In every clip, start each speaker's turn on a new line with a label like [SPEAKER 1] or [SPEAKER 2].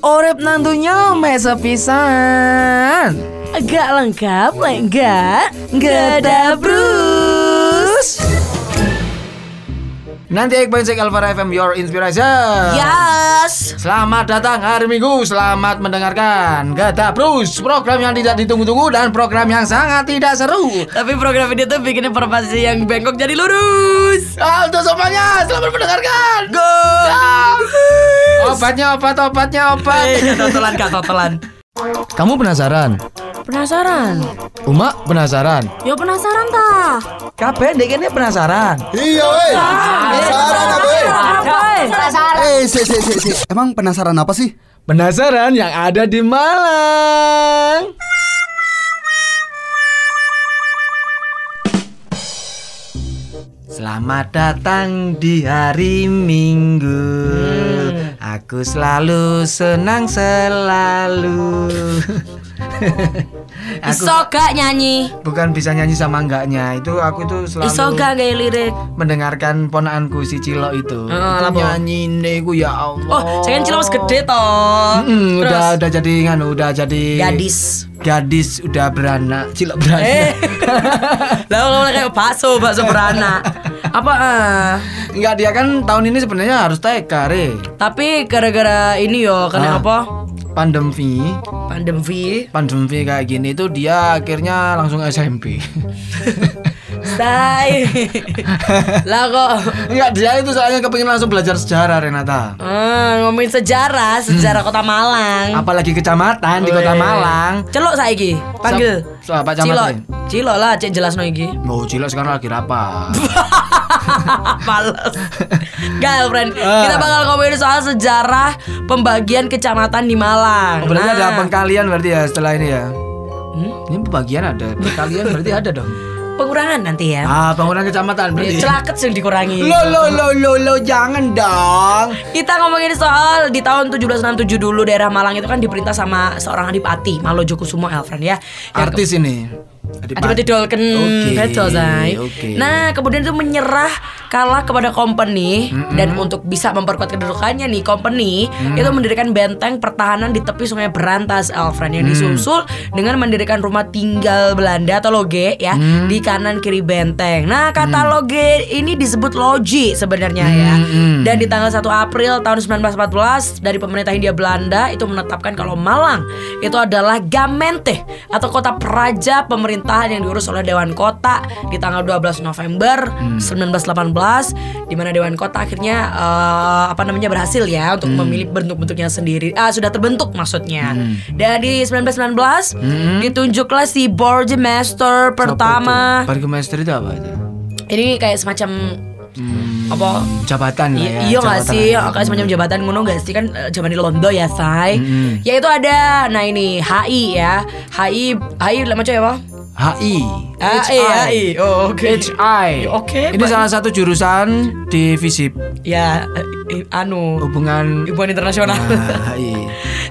[SPEAKER 1] Orep nantunya mesa pisan.
[SPEAKER 2] Agak lengkap, enggak? Gada Bruce.
[SPEAKER 1] Nanti Iqbal Cek Alvara FM Your Inspiration.
[SPEAKER 2] Yes.
[SPEAKER 1] Selamat datang hari Minggu, selamat mendengarkan Gada Bruce Program yang tidak ditunggu-tunggu dan program yang sangat tidak seru
[SPEAKER 2] Tapi program ini tuh bikin informasi yang bengkok jadi lurus.
[SPEAKER 1] Untuk semuanya, selamat mendengarkan
[SPEAKER 2] Go.
[SPEAKER 1] Ah. Obatnya obat, obatnya obat
[SPEAKER 2] Eh, katotolan, katotolan.
[SPEAKER 1] Kamu penasaran?
[SPEAKER 2] Penasaran?
[SPEAKER 1] Uma penasaran?
[SPEAKER 2] Yo penasaran tah?
[SPEAKER 1] Kabeh dek ini penasaran
[SPEAKER 3] Iya weh. Penasaran apa weh?
[SPEAKER 2] Penasaran.
[SPEAKER 3] Eh, si, si, si, si. Emang penasaran apa sih?
[SPEAKER 1] Penasaran yang ada di Malang Selamat datang di hari Minggu Aku selalu senang selalu Aku
[SPEAKER 2] Iso gak nyanyi?
[SPEAKER 1] bukan bisa nyanyi sama enggaknya Itu aku tuh selalu
[SPEAKER 2] Iso gak gaya lirik?
[SPEAKER 1] mendengarkan ponaanku si Cilo itu
[SPEAKER 2] Heeh,
[SPEAKER 1] Itu nyanyi ku ya Allah
[SPEAKER 2] Oh, saya kan cilok gede toh.
[SPEAKER 1] Mm, udah udah jadi nganu udah jadi
[SPEAKER 2] gadis.
[SPEAKER 1] gadis udah beranak cilok beranak
[SPEAKER 2] Eh. Lah kalau kayak bakso, bakso beranak. Apa ah?
[SPEAKER 1] Enggak dia kan tahun ini sebenarnya harus TK re
[SPEAKER 2] Tapi gara-gara ini yo,
[SPEAKER 1] Ah.
[SPEAKER 2] karena apa?
[SPEAKER 1] pandemi
[SPEAKER 2] Pandemi.
[SPEAKER 1] pandemi kayak gini tuh dia akhirnya langsung SMP
[SPEAKER 2] Say. lah kok
[SPEAKER 1] Enggak dia itu soalnya kepingin langsung belajar sejarah Renata
[SPEAKER 2] Ah, ngomongin sejarah, sejarah Kota Malang.
[SPEAKER 1] apalagi kecamatan di kota. Malang
[SPEAKER 2] Celok saiki, panggil.
[SPEAKER 1] Sa- Pak Camat,
[SPEAKER 2] Cilok. Cilok lah, cek jelas no iki.
[SPEAKER 1] mau cilok sekarang lagi rapat
[SPEAKER 2] Males. Girlfriend,
[SPEAKER 1] Ah.
[SPEAKER 2] kita bakal ngomongin soal sejarah pembagian kecamatan di Malang.
[SPEAKER 1] Oh, berarti
[SPEAKER 2] Nah,
[SPEAKER 1] ada pengkalian berarti ya setelah ini ya
[SPEAKER 2] Hmm?
[SPEAKER 1] ini pembagian ada pengkalian berarti ada dong
[SPEAKER 2] pengurangan nanti ya.
[SPEAKER 1] ah pengurangan kecamatan berarti
[SPEAKER 2] Celaket sih dikurangi.
[SPEAKER 1] Lo lo lo lo lo jangan dong.
[SPEAKER 2] Kita ngomongin soal di tahun 1767 dulu daerah Malang itu kan diperintah sama seorang adipati Malojo Kusumo Elfriend ya. Yang
[SPEAKER 1] Artis ini.
[SPEAKER 2] Adipati Dolken betul
[SPEAKER 1] oke.
[SPEAKER 2] Nah kemudian itu menyerah kalah kepada company dan untuk bisa memperkuat kedudukannya nih company itu mendirikan benteng pertahanan di tepi sungai Berantas Alfred yang disusul dengan mendirikan rumah tinggal Belanda atau loge ya di kanan kiri benteng. Nah kata loge ini disebut loji sebenarnya ya.
[SPEAKER 1] Mm-mm.
[SPEAKER 2] Dan di tanggal 1 April tahun 1914 dari pemerintah Hindia Belanda itu menetapkan kalau Malang itu adalah Gamente atau kota praja pemerintahan yang diurus oleh Dewan Kota di tanggal 12 November 1918 di mana Dewan Kota akhirnya eh, apa namanya berhasil ya untuk memilih bentuk-bentuknya sendiri. Ah sudah terbentuk maksudnya. Dan di 1919 ditunjuklah si Burgomaster pertama.
[SPEAKER 1] Burgomaster itu apa itu?
[SPEAKER 2] Ini kayak semacam
[SPEAKER 1] Hmm,
[SPEAKER 2] apa
[SPEAKER 1] jabatan lah ya.
[SPEAKER 2] iya nggak sih
[SPEAKER 1] lah.
[SPEAKER 2] kayak semacam jabatan ngono nggak sih kan eh, zaman di Londo ya say
[SPEAKER 1] Mm-mm.
[SPEAKER 2] ya itu ada nah ini HI ya HI HI macam apa
[SPEAKER 1] HI.
[SPEAKER 2] HI HI oh oke
[SPEAKER 1] HI.
[SPEAKER 2] Oke,
[SPEAKER 1] Ini
[SPEAKER 2] Pak.
[SPEAKER 1] salah satu jurusan di FISIP
[SPEAKER 2] ya eh, eh, anu
[SPEAKER 1] hubungan
[SPEAKER 2] hubungan internasional
[SPEAKER 1] Nah, HI.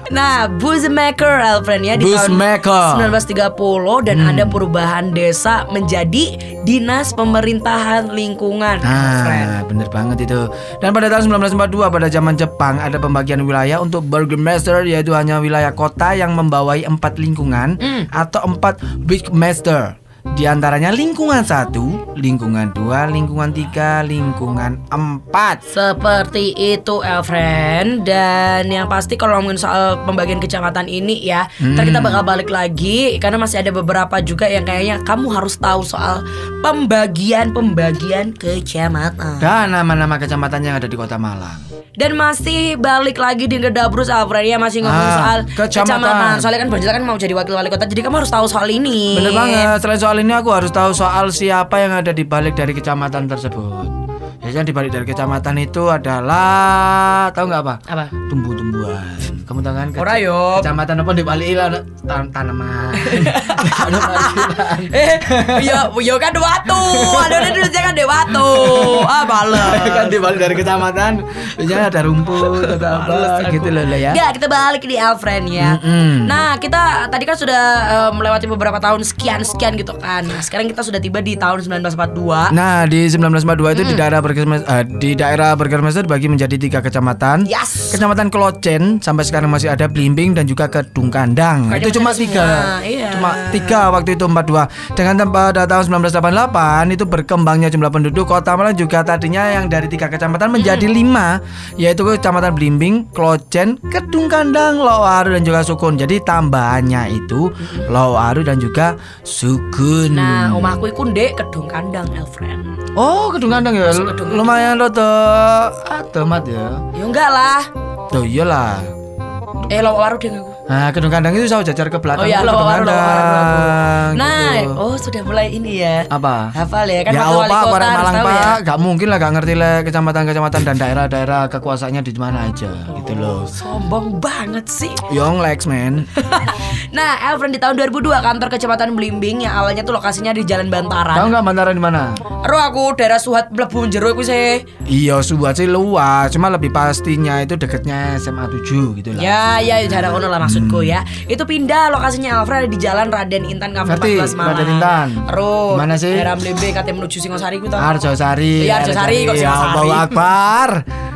[SPEAKER 2] Nah, Bushmaker Alfred ya di
[SPEAKER 1] Bushmaker.
[SPEAKER 2] tahun 1930 dan ada perubahan desa menjadi dinas pemerintahan lingkungan. Alfred.
[SPEAKER 1] Nah, bener banget itu. Dan pada tahun 1942 pada zaman Jepang ada pembagian wilayah untuk Burgomaster yaitu hanya wilayah kota yang membawai empat lingkungan
[SPEAKER 2] Hmm.
[SPEAKER 1] atau empat big master. Di antaranya lingkungan satu, lingkungan dua, lingkungan tiga, lingkungan empat.
[SPEAKER 2] Seperti itu Elfriend Dan yang pasti kalau ngomongin soal pembagian kecamatan ini ya Ntar kita bakal balik lagi Karena masih ada beberapa juga yang kayaknya Kamu harus tahu soal pembagian-pembagian kecamatan
[SPEAKER 1] Dan nama-nama kecamatan yang ada di Kota Malang.
[SPEAKER 2] Dan masih balik lagi di Gedabrus Alfred ya Masih ngomongin
[SPEAKER 1] Ah,
[SPEAKER 2] soal
[SPEAKER 1] kecamatan.
[SPEAKER 2] kecamatan Soalnya kan Bonjol kan mau jadi wakil wali kota Jadi kamu harus tahu soal ini
[SPEAKER 1] Bener banget. Selain soal ini aku harus tahu soal siapa yang ada di balik dari kecamatan tersebut. Biasanya di balik dari kecamatan itu adalah tahu nggak apa?
[SPEAKER 2] Apa?
[SPEAKER 1] Tumbuh-tumbuhan. Kamu tahu kan?
[SPEAKER 2] Ora, yo.
[SPEAKER 1] Kecamatan apa di balik itu tan tanaman.
[SPEAKER 2] Eh, yo, yo kan watu. Ada ada dulu kan watu. Ah, males.
[SPEAKER 1] kan di balik dari kecamatan biasanya ada rumput atau apa gitu loh ya.
[SPEAKER 2] Ya, kita balik di Alfred ya.
[SPEAKER 1] Mm-mm.
[SPEAKER 2] Nah, kita tadi kan sudah eh, melewati beberapa tahun sekian-sekian gitu kan. Nah, sekarang kita sudah tiba di tahun 1942.
[SPEAKER 1] Nah di 1942 itu di daerah Eh, di daerah Bergermester dibagi menjadi tiga kecamatan.
[SPEAKER 2] Yes.
[SPEAKER 1] Kecamatan Kelocen sampai sekarang masih ada Blimbing dan juga Kedung Kandang. Itu cuma tiga.
[SPEAKER 2] semua, iya.
[SPEAKER 1] Cuma tiga waktu itu 42. Dengan pada tahun 1988 itu berkembangnya jumlah penduduk Kota Malang juga tadinya yang dari tiga kecamatan menjadi
[SPEAKER 2] Hmm.
[SPEAKER 1] lima, yaitu Kecamatan Blimbing, Kelocen, Kedung Kandang, dan juga Sukun. Jadi tambahannya itu Lowaru dan juga Sukun.
[SPEAKER 2] Nah, omahku iku ndek kedung kandang, Elfriend.
[SPEAKER 1] Oh, Kedung Kandang ya.
[SPEAKER 2] Masuk Kedung
[SPEAKER 1] Lumayan rada ademat ya.
[SPEAKER 2] Ya enggak lah.
[SPEAKER 1] Tuh iyalah.
[SPEAKER 2] Eh, lo waru deh aku.
[SPEAKER 1] Nah, Kedung Kandang itu saya jajar ke belakang.
[SPEAKER 2] Oh iya, lo waru.
[SPEAKER 1] Kandang,
[SPEAKER 2] Nah,
[SPEAKER 1] gitu.
[SPEAKER 2] oh sudah mulai ini ya.
[SPEAKER 1] apa?
[SPEAKER 2] Hafal ya kan
[SPEAKER 1] ya
[SPEAKER 2] waktu wali kota
[SPEAKER 1] Malang
[SPEAKER 2] tahu ya.
[SPEAKER 1] Pak, gak mungkin lah gak ngerti lah kecamatan-kecamatan dan daerah-daerah kekuasaannya di mana aja gitu loh.
[SPEAKER 2] Sombong banget sih.
[SPEAKER 1] Young Lex man.
[SPEAKER 2] Nah, Elfriend di tahun 2002 kantor kecamatan Blimbing yang awalnya tuh lokasinya di Jalan
[SPEAKER 1] Tahu
[SPEAKER 2] Bantaran.
[SPEAKER 1] nggak Bantaran di mana?
[SPEAKER 2] Ro aku daerah Suhat mlebu jero iku sih.
[SPEAKER 1] Iya, Subat sih luas, cuma lebih pastinya itu deketnya SMA 7 gitu lah.
[SPEAKER 2] Ya, ya daerah kono lah maksudku ya. Itu pindah lokasinya ada di Jalan Raden Intan Kampung
[SPEAKER 1] Ngerti,
[SPEAKER 2] 14 Malang.
[SPEAKER 1] Raden Intan.
[SPEAKER 2] Ro.
[SPEAKER 1] Mana sih?
[SPEAKER 2] Daerah Blimbing katanya menuju Singosari ku.
[SPEAKER 1] Arjosari.
[SPEAKER 2] Iya, Arjosari, kok
[SPEAKER 1] Ya
[SPEAKER 2] Singosari.
[SPEAKER 1] Allahu Akbar.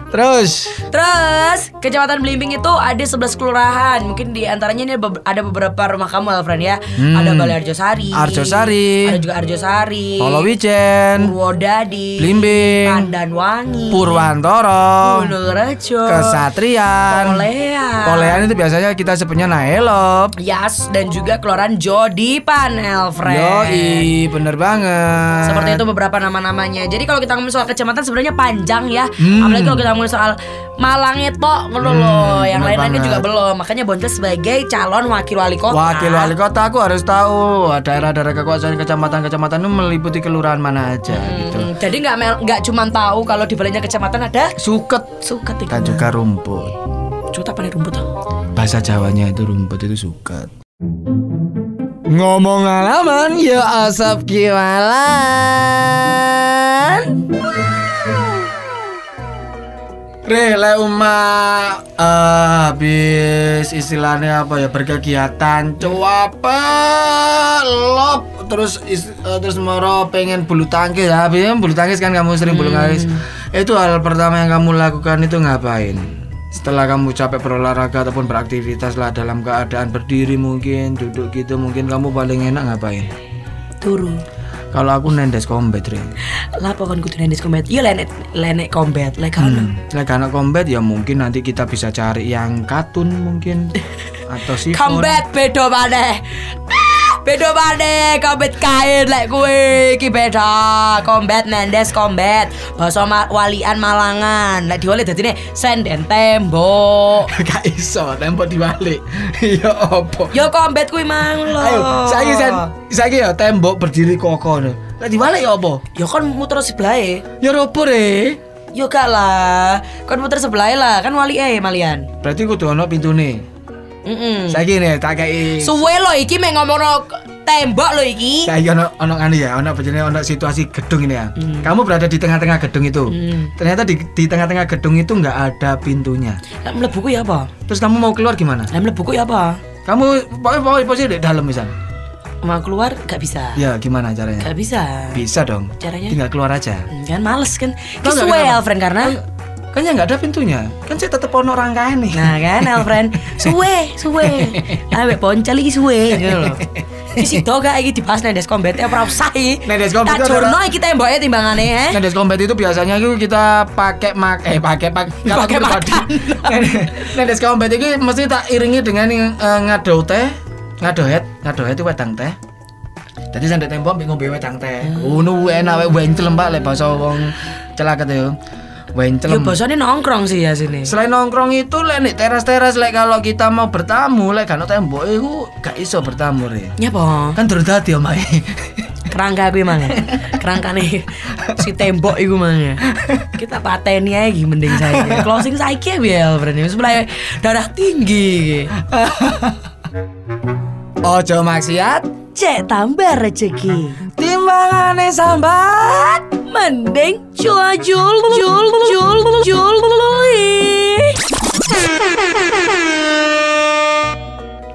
[SPEAKER 1] Terus
[SPEAKER 2] Terus, Kecamatan Blimbing itu ada 11 kelurahan. Mungkin di antaranya ini ada beberapa rumah kamu Alfred ya. Ada Balai Arjosari.
[SPEAKER 1] Hmm. Arjosari.
[SPEAKER 2] Ada juga Arjosari.
[SPEAKER 1] Polowijen,
[SPEAKER 2] Purwodadi.
[SPEAKER 1] Blimbing.
[SPEAKER 2] Pandanwangi.
[SPEAKER 1] Purwantoro,
[SPEAKER 2] Gunungrejo.
[SPEAKER 1] Kesatrian.
[SPEAKER 2] Polean.
[SPEAKER 1] Polean itu biasanya kita sebutnya Naelop.
[SPEAKER 2] Yas dan juga Kelurahan Jodipan Alfred.
[SPEAKER 1] Yoi, bener banget.
[SPEAKER 2] Seperti itu beberapa nama-namanya. Jadi kalau kita ngomongin soal kecamatan sebenarnya panjang ya.
[SPEAKER 1] Hmm.
[SPEAKER 2] Apalagi kalau kita ngomongin soal Malang itu ngono loh. Yang lain-lainnya juga belum. Makanya Boncel sebagai calon wakil wali kota.
[SPEAKER 1] Wakil wali kota aku harus tahu daerah-daerah kekuasaan kecamatan-kecamatan itu meliputi kelurahan mana aja gitu.
[SPEAKER 2] Hmm, jadi nggak nggak cuma tahu kalau di baliknya kecamatan ada
[SPEAKER 1] Suket
[SPEAKER 2] suket
[SPEAKER 1] dan juga rumput.
[SPEAKER 2] Cuta apa nih rumput tuh?
[SPEAKER 1] Bahasa Jawanya itu rumput itu suket. Ngomong alaman ya asap kiwalan. Rela umat eh, habis istilahnya apa ya berkegiatan coba lop terus is- eh, terus moro pengen bulu tangkis. Habis bulu tangkis kan kamu sering bulu tangkis. Itu hal pertama yang kamu lakukan itu ngapain? Setelah kamu capek berolahraga ataupun beraktivitas lah dalam keadaan berdiri mungkin duduk gitu mungkin kamu paling enak ngapain?
[SPEAKER 2] Turu.
[SPEAKER 1] Kalau aku nendes combat Re.
[SPEAKER 2] Lah pokoknya kudu nendes combat. Iya lenek lenek combat. Lek ono.
[SPEAKER 1] Like anak combat ya mungkin nanti kita bisa cari yang katun mungkin atau sifon.
[SPEAKER 2] Combat beda maneh. Beda maneh combat kain lek kuwi iki beda. Combat nendes combat. Basa ma- walian Malangan. Lek diwali dadine senden tembok.
[SPEAKER 1] Gak iso tembok dibalik. ya opo.
[SPEAKER 2] Yo combat kuwi mang lho.
[SPEAKER 1] Ayo, saiki sen, saiki ya tembok berdiri kokoh. no. Lah dibalik ya opo?
[SPEAKER 2] Yo kan muter sebelahe.
[SPEAKER 1] Ya opo re?
[SPEAKER 2] Yo gak lah. Kan muter sebelahe lah. Kan wali eh malian.
[SPEAKER 1] Berarti kudu ono pintune.
[SPEAKER 2] Heeh.
[SPEAKER 1] Saiki nih tak kei.
[SPEAKER 2] Suwe lo iki mek ngomongno tembok lo iki.
[SPEAKER 1] Saiki ono ono ngene ya, ono begini ono situasi gedung ini ya.
[SPEAKER 2] Hmm.
[SPEAKER 1] Kamu berada di tengah-tengah gedung itu.
[SPEAKER 2] Hmm.
[SPEAKER 1] Ternyata di di tengah-tengah gedung itu nggak ada pintunya.
[SPEAKER 2] Lah mlebu ku ya apa?
[SPEAKER 1] Terus kamu mau keluar gimana?
[SPEAKER 2] Lah mlebu ku ya apa?
[SPEAKER 1] Kamu pokoknya pokoknya posisi di dalam misal.
[SPEAKER 2] Mau keluar gak bisa.
[SPEAKER 1] Ya gimana caranya?
[SPEAKER 2] Gak bisa.
[SPEAKER 1] Bisa dong.
[SPEAKER 2] Caranya?
[SPEAKER 1] Tinggal keluar aja.
[SPEAKER 2] Kan males kan.
[SPEAKER 1] Tau nggak
[SPEAKER 2] Suwe
[SPEAKER 1] kenapa?
[SPEAKER 2] Alfred karena
[SPEAKER 1] Kan ya nggak ada pintunya. Kan saya tetap ono rangkaian nih.
[SPEAKER 2] Nah kan Alfred Suwe Suwe Awe poncel iki suwe gitu loh Di situ gak iki dibahas nendes combat ora usah iki.
[SPEAKER 1] Nendes combat
[SPEAKER 2] Tak jurno iki temboknya timbangane eh.
[SPEAKER 1] Nendes itu biasanya itu kita pakai mak eh pakai pak
[SPEAKER 2] Pakai makan.
[SPEAKER 1] Nendes combat itu mesti tak iringi dengan eh, ngado teh, ngado head, ngado head itu wedang teh. Jadi sampai tembok mbek ngombe wedang teh. Ngono enak wae wencel Mbak lek basa wong yo. Wencel.
[SPEAKER 2] Yo bosone nongkrong sih ya sini.
[SPEAKER 1] Selain nongkrong itu lek nih teras-teras lek kalau kita mau bertamu lek kan tembok itu gak iso bertamu re.
[SPEAKER 2] Nyapa?
[SPEAKER 1] Kan durung dadi omahe.
[SPEAKER 2] Kerangka kuwi mang. Kerangkane si tembok iku mang. Kita pateni aja mending saya. Closing saiki ya Alfred. Wis mulai darah tinggi.
[SPEAKER 1] Ojo maksiat,
[SPEAKER 2] Cek tambah rezeki.
[SPEAKER 1] timbangane sambat.
[SPEAKER 2] Mending jual jual jual jual jual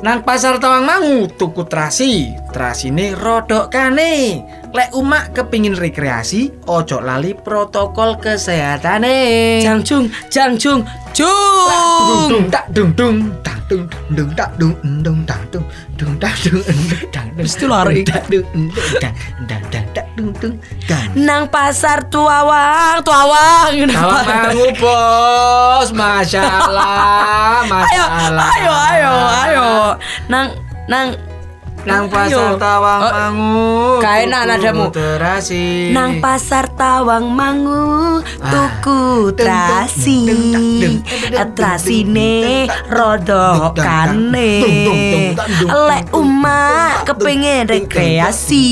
[SPEAKER 1] Nang pasar Tawangmangu tuku terasi. Terasine rodok kane. Lek umak kepingin rekreasi, ojo lali protokol kesehatane.
[SPEAKER 2] Jangjung, jangjung,
[SPEAKER 1] dung
[SPEAKER 2] jung.
[SPEAKER 1] tak dung dung tak dung dung tak dung dung tak dung dung tak dung dung tak dung
[SPEAKER 2] Mesti lari.
[SPEAKER 1] tak dung dung tak dung dung tak dung dung kan.
[SPEAKER 2] Nang pasar Tuawang, Tuawang. Pasar-
[SPEAKER 1] mangu bos, masya Allah, masya
[SPEAKER 2] Ayo,
[SPEAKER 1] Allah.
[SPEAKER 2] ayo, ayo, ayo. Nang, nang,
[SPEAKER 1] Nang pasar. Tawang
[SPEAKER 2] Oh,
[SPEAKER 1] mangu,
[SPEAKER 2] enak nadamu.
[SPEAKER 1] terasi.
[SPEAKER 2] Nang pasar Tawang Mangu
[SPEAKER 1] Ah.
[SPEAKER 2] tuku trasi Trasine rodokane Lek umak kepingin rekreasi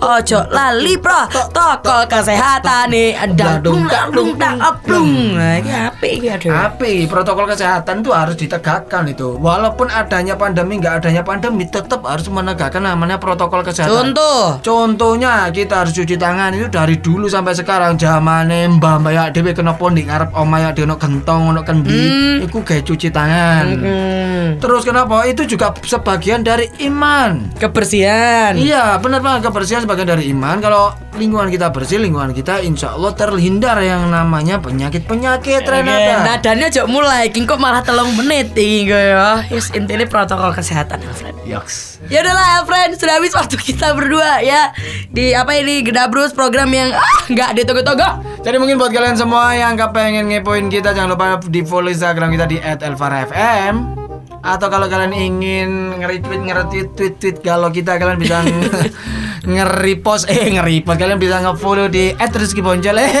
[SPEAKER 2] Ojo lali pro toko kesehatan Dadung dadung tak aplung Ini apa ini aduh
[SPEAKER 1] Api protokol kesehatan itu harus ditegakkan itu. Walaupun adanya pandemi nggak adanya pandemi, tetap harus menegakkan namanya protokol kesehatan.
[SPEAKER 2] Contoh
[SPEAKER 1] Contohnya kita harus cuci tangan itu dari dulu sampai sekarang zamane mbah mbah ya dhewe kena ponding ngarep omah ya dhewe ono gentong ono kendi iku gawe cuci tangan.
[SPEAKER 2] Hmm,
[SPEAKER 1] Terus kenapa? Itu juga sebagian dari iman.
[SPEAKER 2] Kebersihan
[SPEAKER 1] Iya, benar banget kebersihan sebagian dari iman. Kalau lingkungan kita bersih, lingkungan kita insya Allah terhindar yang namanya penyakit-penyakit Renata.
[SPEAKER 2] nadanya jok mulai, King kok malah telung menit iki ya. Yes, intinya protokol kesehatan, Alfred.
[SPEAKER 1] Yoks.
[SPEAKER 2] Ya udahlah, Alfred, sudah habis waktu kita berdua ya di apa ini Gedabrus program yang ah nggak ditunggu-tunggu.
[SPEAKER 1] Jadi mungkin buat kalian semua yang kepengen ngepoin kita jangan lupa di follow Instagram kita di @elvarafm atau kalau kalian ingin nge-retweet nge-retweet tweet tweet kalau kita kalian bisa nge- nge-repost eh nge-repost kalian bisa nge-follow di @rizkyboncel eh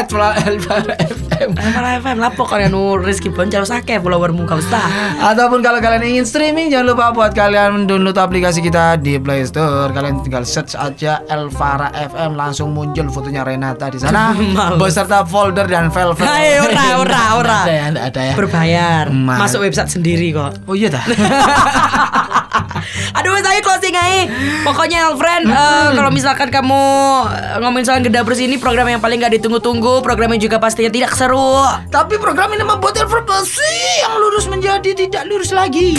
[SPEAKER 1] @elvarafm
[SPEAKER 2] Alfred FM lapo kalian nu Rizky Boncal sake followermu gak usah.
[SPEAKER 1] Ataupun kalau kalian ingin streaming jangan lupa buat kalian download aplikasi kita di Play Store. Kalian tinggal search aja Elvara FM langsung muncul fotonya Renata di sana beserta folder dan file file.
[SPEAKER 2] Hai, ora, ora, ora.
[SPEAKER 1] Ada ya, ada ya.
[SPEAKER 2] Berbayar, masuk website sendiri kok.
[SPEAKER 1] Oh iya dah.
[SPEAKER 2] Aduh, saya closing aja. Pokoknya Alfred, eh, kalau misalkan kamu eh, ngomongin soal Gedabrus ini program yang paling gak ditunggu-tunggu, program yang juga pastinya tidak seru.
[SPEAKER 1] Tapi program ini membuat Elvara bersih yang lurus menjadi tidak lurus lagi.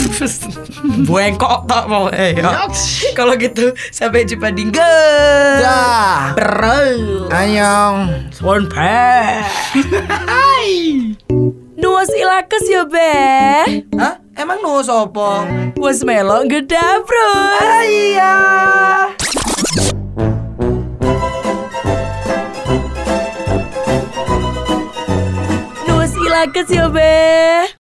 [SPEAKER 2] Bengkok tak mau eh ya. Kalau gitu sampai jumpa di.
[SPEAKER 1] Dah.
[SPEAKER 2] Bro.
[SPEAKER 1] Ayong.
[SPEAKER 2] Swan
[SPEAKER 1] Hai.
[SPEAKER 2] Nuas ilakes ya be.
[SPEAKER 1] Hah? Emang no sopo?
[SPEAKER 2] Was melok Gedabrus.
[SPEAKER 1] Iya.
[SPEAKER 2] Nuas ilakes ya be.